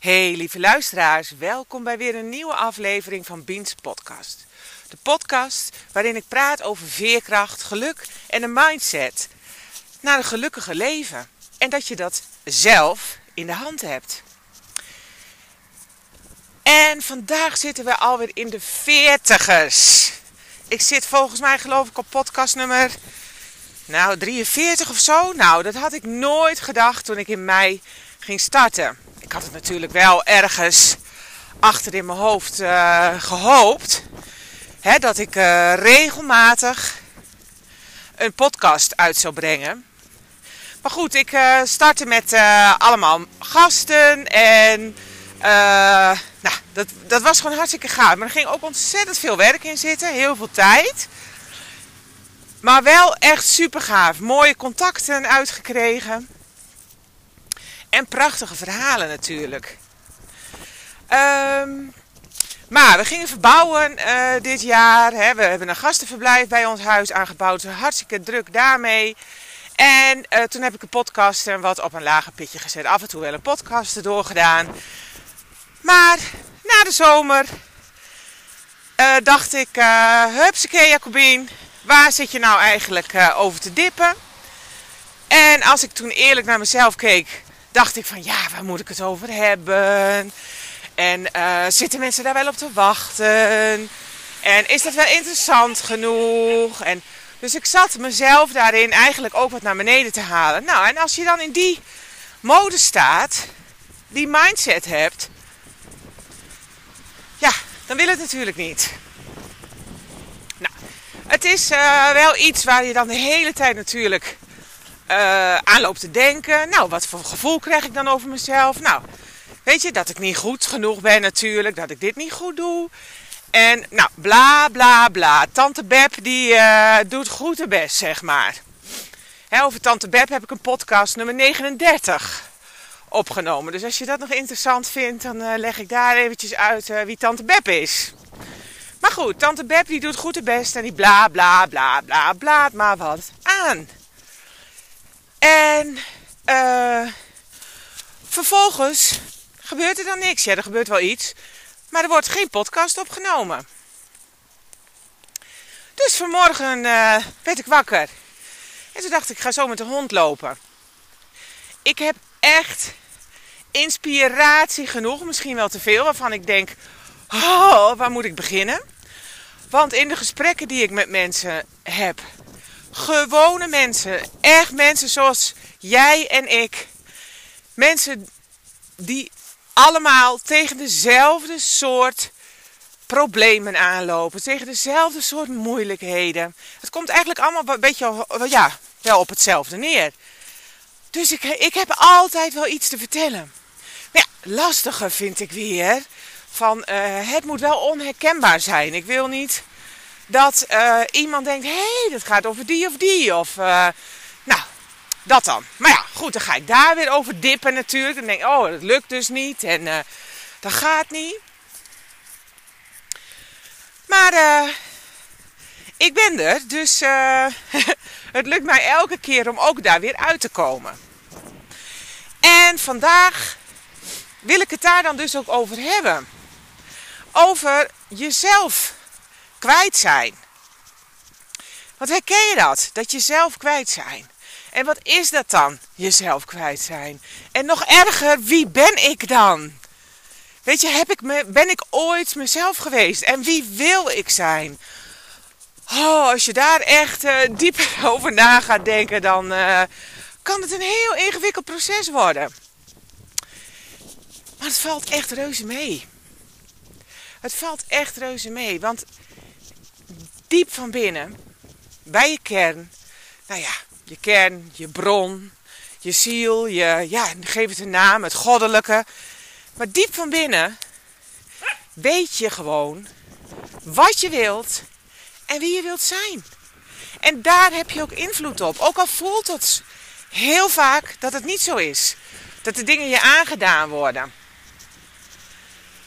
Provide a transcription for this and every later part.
Hey lieve luisteraars, welkom bij weer een nieuwe aflevering van Beans Podcast. De podcast waarin ik praat over veerkracht, geluk en een mindset naar een gelukkige leven. En dat je dat zelf in de hand hebt. En vandaag zitten we alweer in de veertigers. Ik zit volgens mij geloof ik op podcast nummer nou, 43 of zo. Nou, dat had ik nooit gedacht toen ik in mei ging starten ik had het natuurlijk wel ergens achter in mijn hoofd uh, gehoopt. Hè, dat ik uh, regelmatig een podcast uit zou brengen. Maar goed, ik uh, startte met allemaal gasten. En nou, dat, dat was gewoon hartstikke gaaf. Maar er ging ook ontzettend veel werk in zitten. Heel veel tijd. Maar wel echt super gaaf. Mooie contacten uitgekregen. En prachtige verhalen natuurlijk. Um, maar we gingen verbouwen uh, dit jaar. Hè. We hebben een gastenverblijf bij ons huis aangebouwd. Hartstikke druk daarmee. En uh, toen heb ik een podcast en wat op een lager pitje gezet. Af en toe wel een podcast erdoor gedaan. Maar na de zomer uh, dacht ik, uh, hupsakee waar zit je nou eigenlijk over te dippen? En als ik toen eerlijk naar mezelf keek, dacht ik van ja, waar moet ik het over hebben? En uh, zitten mensen daar wel op te wachten? En is dat wel interessant genoeg? En, dus ik zat mezelf daarin eigenlijk ook wat naar beneden te halen. Nou, en als je dan in die mode staat, die mindset hebt, ja, dan wil het natuurlijk niet. Nou, het is uh, wel iets waar je dan de hele tijd natuurlijk uh, te denken. Nou, wat voor gevoel krijg ik dan over mezelf? Nou, weet je, dat ik niet goed genoeg ben natuurlijk. Dat ik dit niet goed doe. En nou, bla bla bla. Tante Beb die uh, doet goed de best, zeg maar. Over Tante Beb heb ik een podcast nummer 39 opgenomen. Dus als je dat nog interessant vindt, dan uh, leg ik daar eventjes uit wie Tante Beb is. Maar goed, Tante Beb die doet goed de best en die bla bla bla bla blaat maar wat aan. En uh, vervolgens gebeurt er dan niks. Ja, er gebeurt wel iets. Maar er wordt geen podcast opgenomen. Dus vanmorgen uh, werd ik wakker. En toen dacht ik, ik ga zo met de hond lopen. Ik heb echt inspiratie genoeg. Misschien wel te veel. Waarvan ik denk, oh, waar moet ik beginnen? Want in de gesprekken die ik met mensen heb, gewone mensen. Echt mensen zoals jij en ik. Mensen die allemaal tegen dezelfde soort problemen aanlopen. Tegen dezelfde soort moeilijkheden. Het komt eigenlijk allemaal een beetje ja, wel op hetzelfde neer. Dus ik, ik heb altijd wel iets te vertellen. Maar ja, lastiger vind ik weer. Van uh, het moet wel onherkenbaar zijn. Ik wil niet dat uh, iemand denkt: hé, hey, dat gaat over die of die. Of, uh, nou, dat dan. Maar ja, goed, dan ga ik daar weer over dippen natuurlijk. Dan denk oh, dat lukt dus niet. En uh, dat gaat niet. Maar ik ben er, dus het lukt mij elke keer om ook daar weer uit te komen. En vandaag wil ik het daar dan dus ook over hebben. Over jezelf kwijt zijn. Wat herken je dat? Dat jezelf kwijt zijn. En wat is dat dan? Jezelf kwijt zijn. En nog erger, wie ben ik dan? Weet je, heb ik me, ben ik ooit mezelf geweest? En wie wil ik zijn? Oh, als je daar echt uh, diep over na gaat denken, dan uh, kan het een heel ingewikkeld proces worden. Maar het valt echt reuze mee. Het valt echt reuze mee. Want diep van binnen, bij je kern, nou ja, je kern, je bron, je ziel, je, ja, geef het een naam, het goddelijke. Maar diep van binnen weet je gewoon wat je wilt en wie je wilt zijn. En daar heb je ook invloed op. Ook al voelt het heel vaak dat het niet zo is. Dat de dingen je aangedaan worden.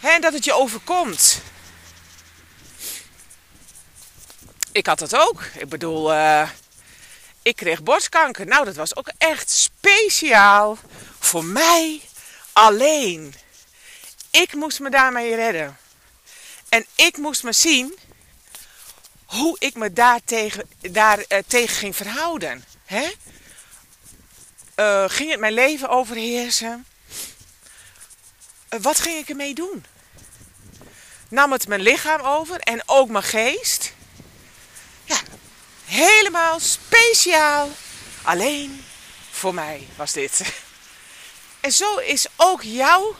En dat het je overkomt. Ik had dat ook. Ik bedoel, uh, ik kreeg borstkanker. Nou, dat was ook echt speciaal voor mij alleen. Ik moest me daarmee redden. En ik moest maar zien hoe ik me daar tegen, daar, uh, tegen ging verhouden. Hè? Uh, ging het mijn leven overheersen? Wat ging ik ermee doen? Nam het mijn lichaam over en ook mijn geest? Helemaal speciaal. Alleen voor mij was dit. En zo is ook jouw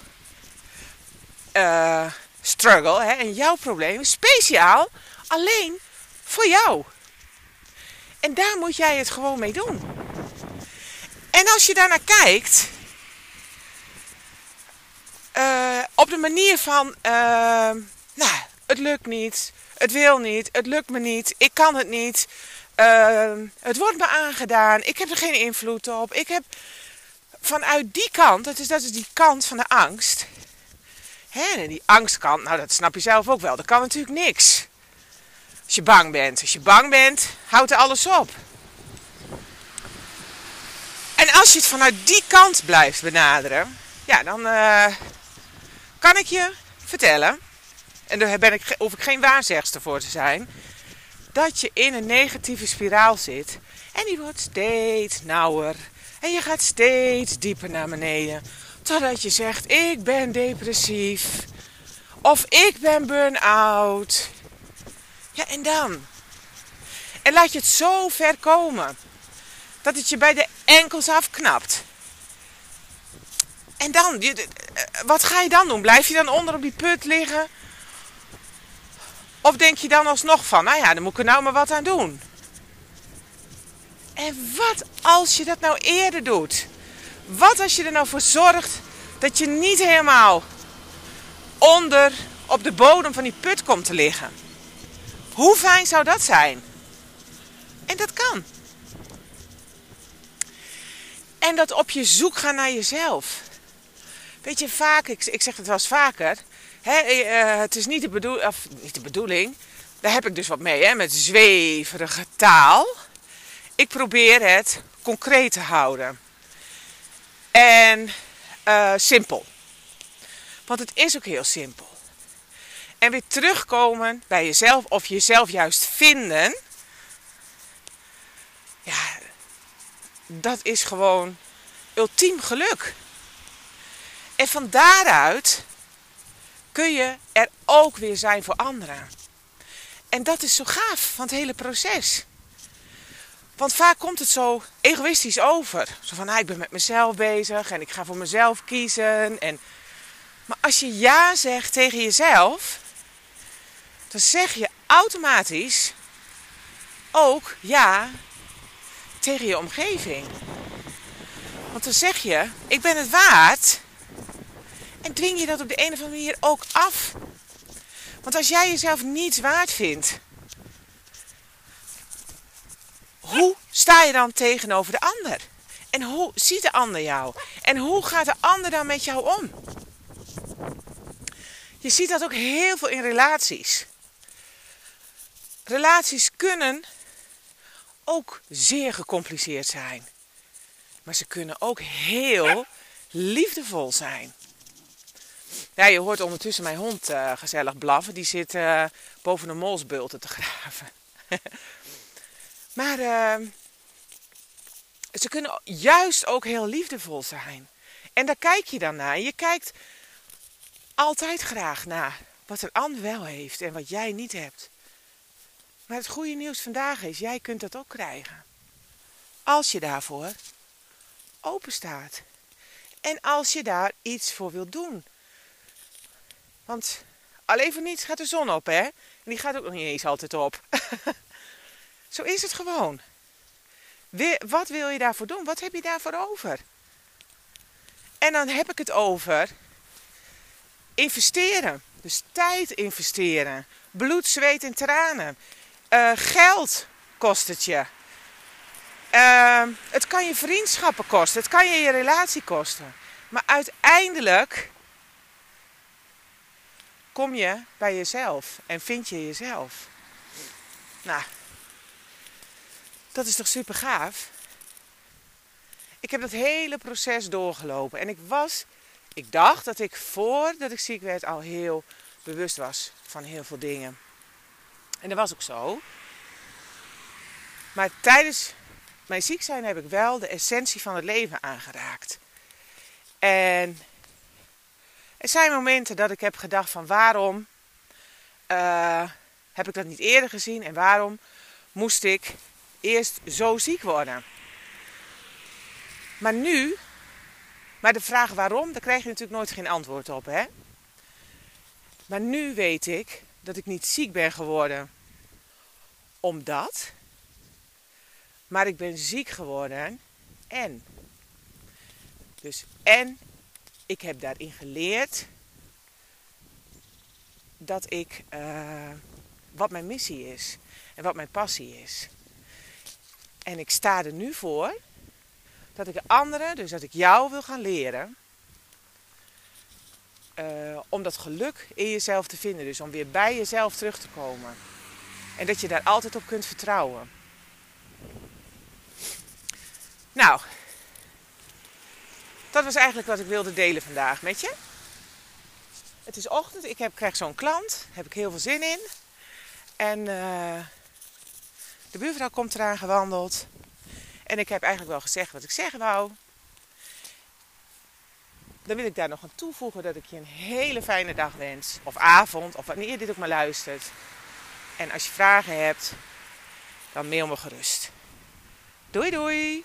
uh, struggle hè, en jouw probleem speciaal alleen voor jou. En daar moet jij het gewoon mee doen. En als je daarnaar kijkt, uh, op de manier van, uh, nou, het lukt niet, het wil niet, het lukt me niet, ik kan het niet, uh, het wordt me aangedaan, ik heb er geen invloed op, ik heb vanuit die kant, dat is, dat is die kant van de angst. Hè, en die angstkant, nou dat snap je zelf ook wel, dat kan natuurlijk niks. Als je bang bent. Als je bang bent, houdt er alles op. En als je het vanuit die kant blijft benaderen, ja, dan uh, kan ik je vertellen, en daar ben ik, hoef ik geen waarzegster voor te zijn, dat je in een negatieve spiraal zit. En die wordt steeds nauwer. En je gaat steeds dieper naar beneden. Totdat je zegt, ik ben depressief. Of ik ben burn-out. Ja, en dan? En laat je het zo ver komen dat het je bij de enkels afknapt. En dan, eh, wat ga je dan doen? Blijf je dan onder op die put liggen? Of denk je dan alsnog van, nou ja, dan moet ik er nou maar wat aan doen? En wat als je dat nou eerder doet? Wat als je er nou voor zorgt dat je niet helemaal onder op de bodem van die put komt te liggen? Hoe fijn zou dat zijn? En dat kan. En dat op je zoek gaan naar jezelf. Weet je, vaak, ik, ik zeg het wel eens vaker. Hè, uh, het is niet de, bedoel, of, niet de bedoeling. Daar heb ik dus wat mee, hè, met zweverige taal. Ik probeer het concreet te houden. En uh, simpel. Want het is ook heel simpel. En weer terugkomen bij jezelf of jezelf juist vinden. Ja, dat is gewoon ultiem geluk. En van daaruit kun je er ook weer zijn voor anderen. En dat is zo gaaf van het hele proces. Want vaak komt het zo egoïstisch over. Zo van, ah, ik ben met mezelf bezig en ik ga voor mezelf kiezen. En... Maar als je ja zegt tegen jezelf, dan zeg je automatisch ook ja tegen je omgeving. Want dan zeg je, ik ben het waard. En dwing je dat op de een of andere manier ook af. Want als jij jezelf niets waard vindt, hoe sta je dan tegenover de ander? En hoe ziet de ander jou? En hoe gaat de ander dan met jou om? Je ziet dat ook heel veel in relaties. Relaties kunnen ook zeer gecompliceerd zijn. Maar ze kunnen ook heel liefdevol zijn. Ja, je hoort ondertussen mijn hond uh, gezellig blaffen. Die zit uh, boven de molsbulten te graven. maar uh, ze kunnen juist ook heel liefdevol zijn. En daar kijk je dan naar. Je kijkt altijd graag naar wat een ander wel heeft en wat jij niet hebt. Maar het goede nieuws vandaag is, jij kunt dat ook krijgen. Als je daarvoor open staat. En als je daar iets voor wilt doen. Want alleen voor niets gaat de zon op, hè? En die gaat ook nog niet eens altijd op. Zo is het gewoon. Wat wil je daarvoor doen? Wat heb je daarvoor over? En dan heb ik het over investeren. Dus tijd investeren. Bloed, zweet en tranen. Uh, geld kost het je. Uh, het kan je vriendschappen kosten. Het kan je je relatie kosten. Maar uiteindelijk kom je bij jezelf en vind je jezelf. Nou, dat is toch super gaaf? Ik heb dat hele proces doorgelopen en ik was, ik dacht dat ik voordat ik ziek werd al heel bewust was van heel veel dingen. En dat was ook zo. Maar tijdens mijn ziek zijn heb ik wel de essentie van het leven aangeraakt. En er zijn momenten dat ik heb gedacht van waarom uh, heb ik dat niet eerder gezien en waarom moest ik eerst zo ziek worden. Maar nu, maar de vraag waarom, daar krijg je natuurlijk nooit geen antwoord op. Hè? Maar nu weet ik dat ik niet ziek ben geworden omdat, maar ik ben ziek geworden en. Dus en ik heb daarin geleerd dat ik uh, wat mijn missie is en wat mijn passie is. En ik sta er nu voor dat ik anderen, dus dat ik jou wil gaan leren. Uh, om dat geluk in jezelf te vinden. Dus om weer bij jezelf terug te komen. En dat je daar altijd op kunt vertrouwen. Nou, dat was eigenlijk wat ik wilde delen vandaag met je. Het is ochtend, ik heb, krijg zo'n klant, heb ik heel veel zin in. En uh, de buurvrouw komt eraan gewandeld. En ik heb eigenlijk wel gezegd wat ik zeggen wou. Dan wil ik daar nog aan toevoegen dat ik je een hele fijne dag wens. Of avond, of wanneer je dit ook maar luistert. En als je vragen hebt, dan mail me gerust. Doei doei!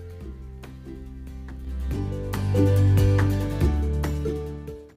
you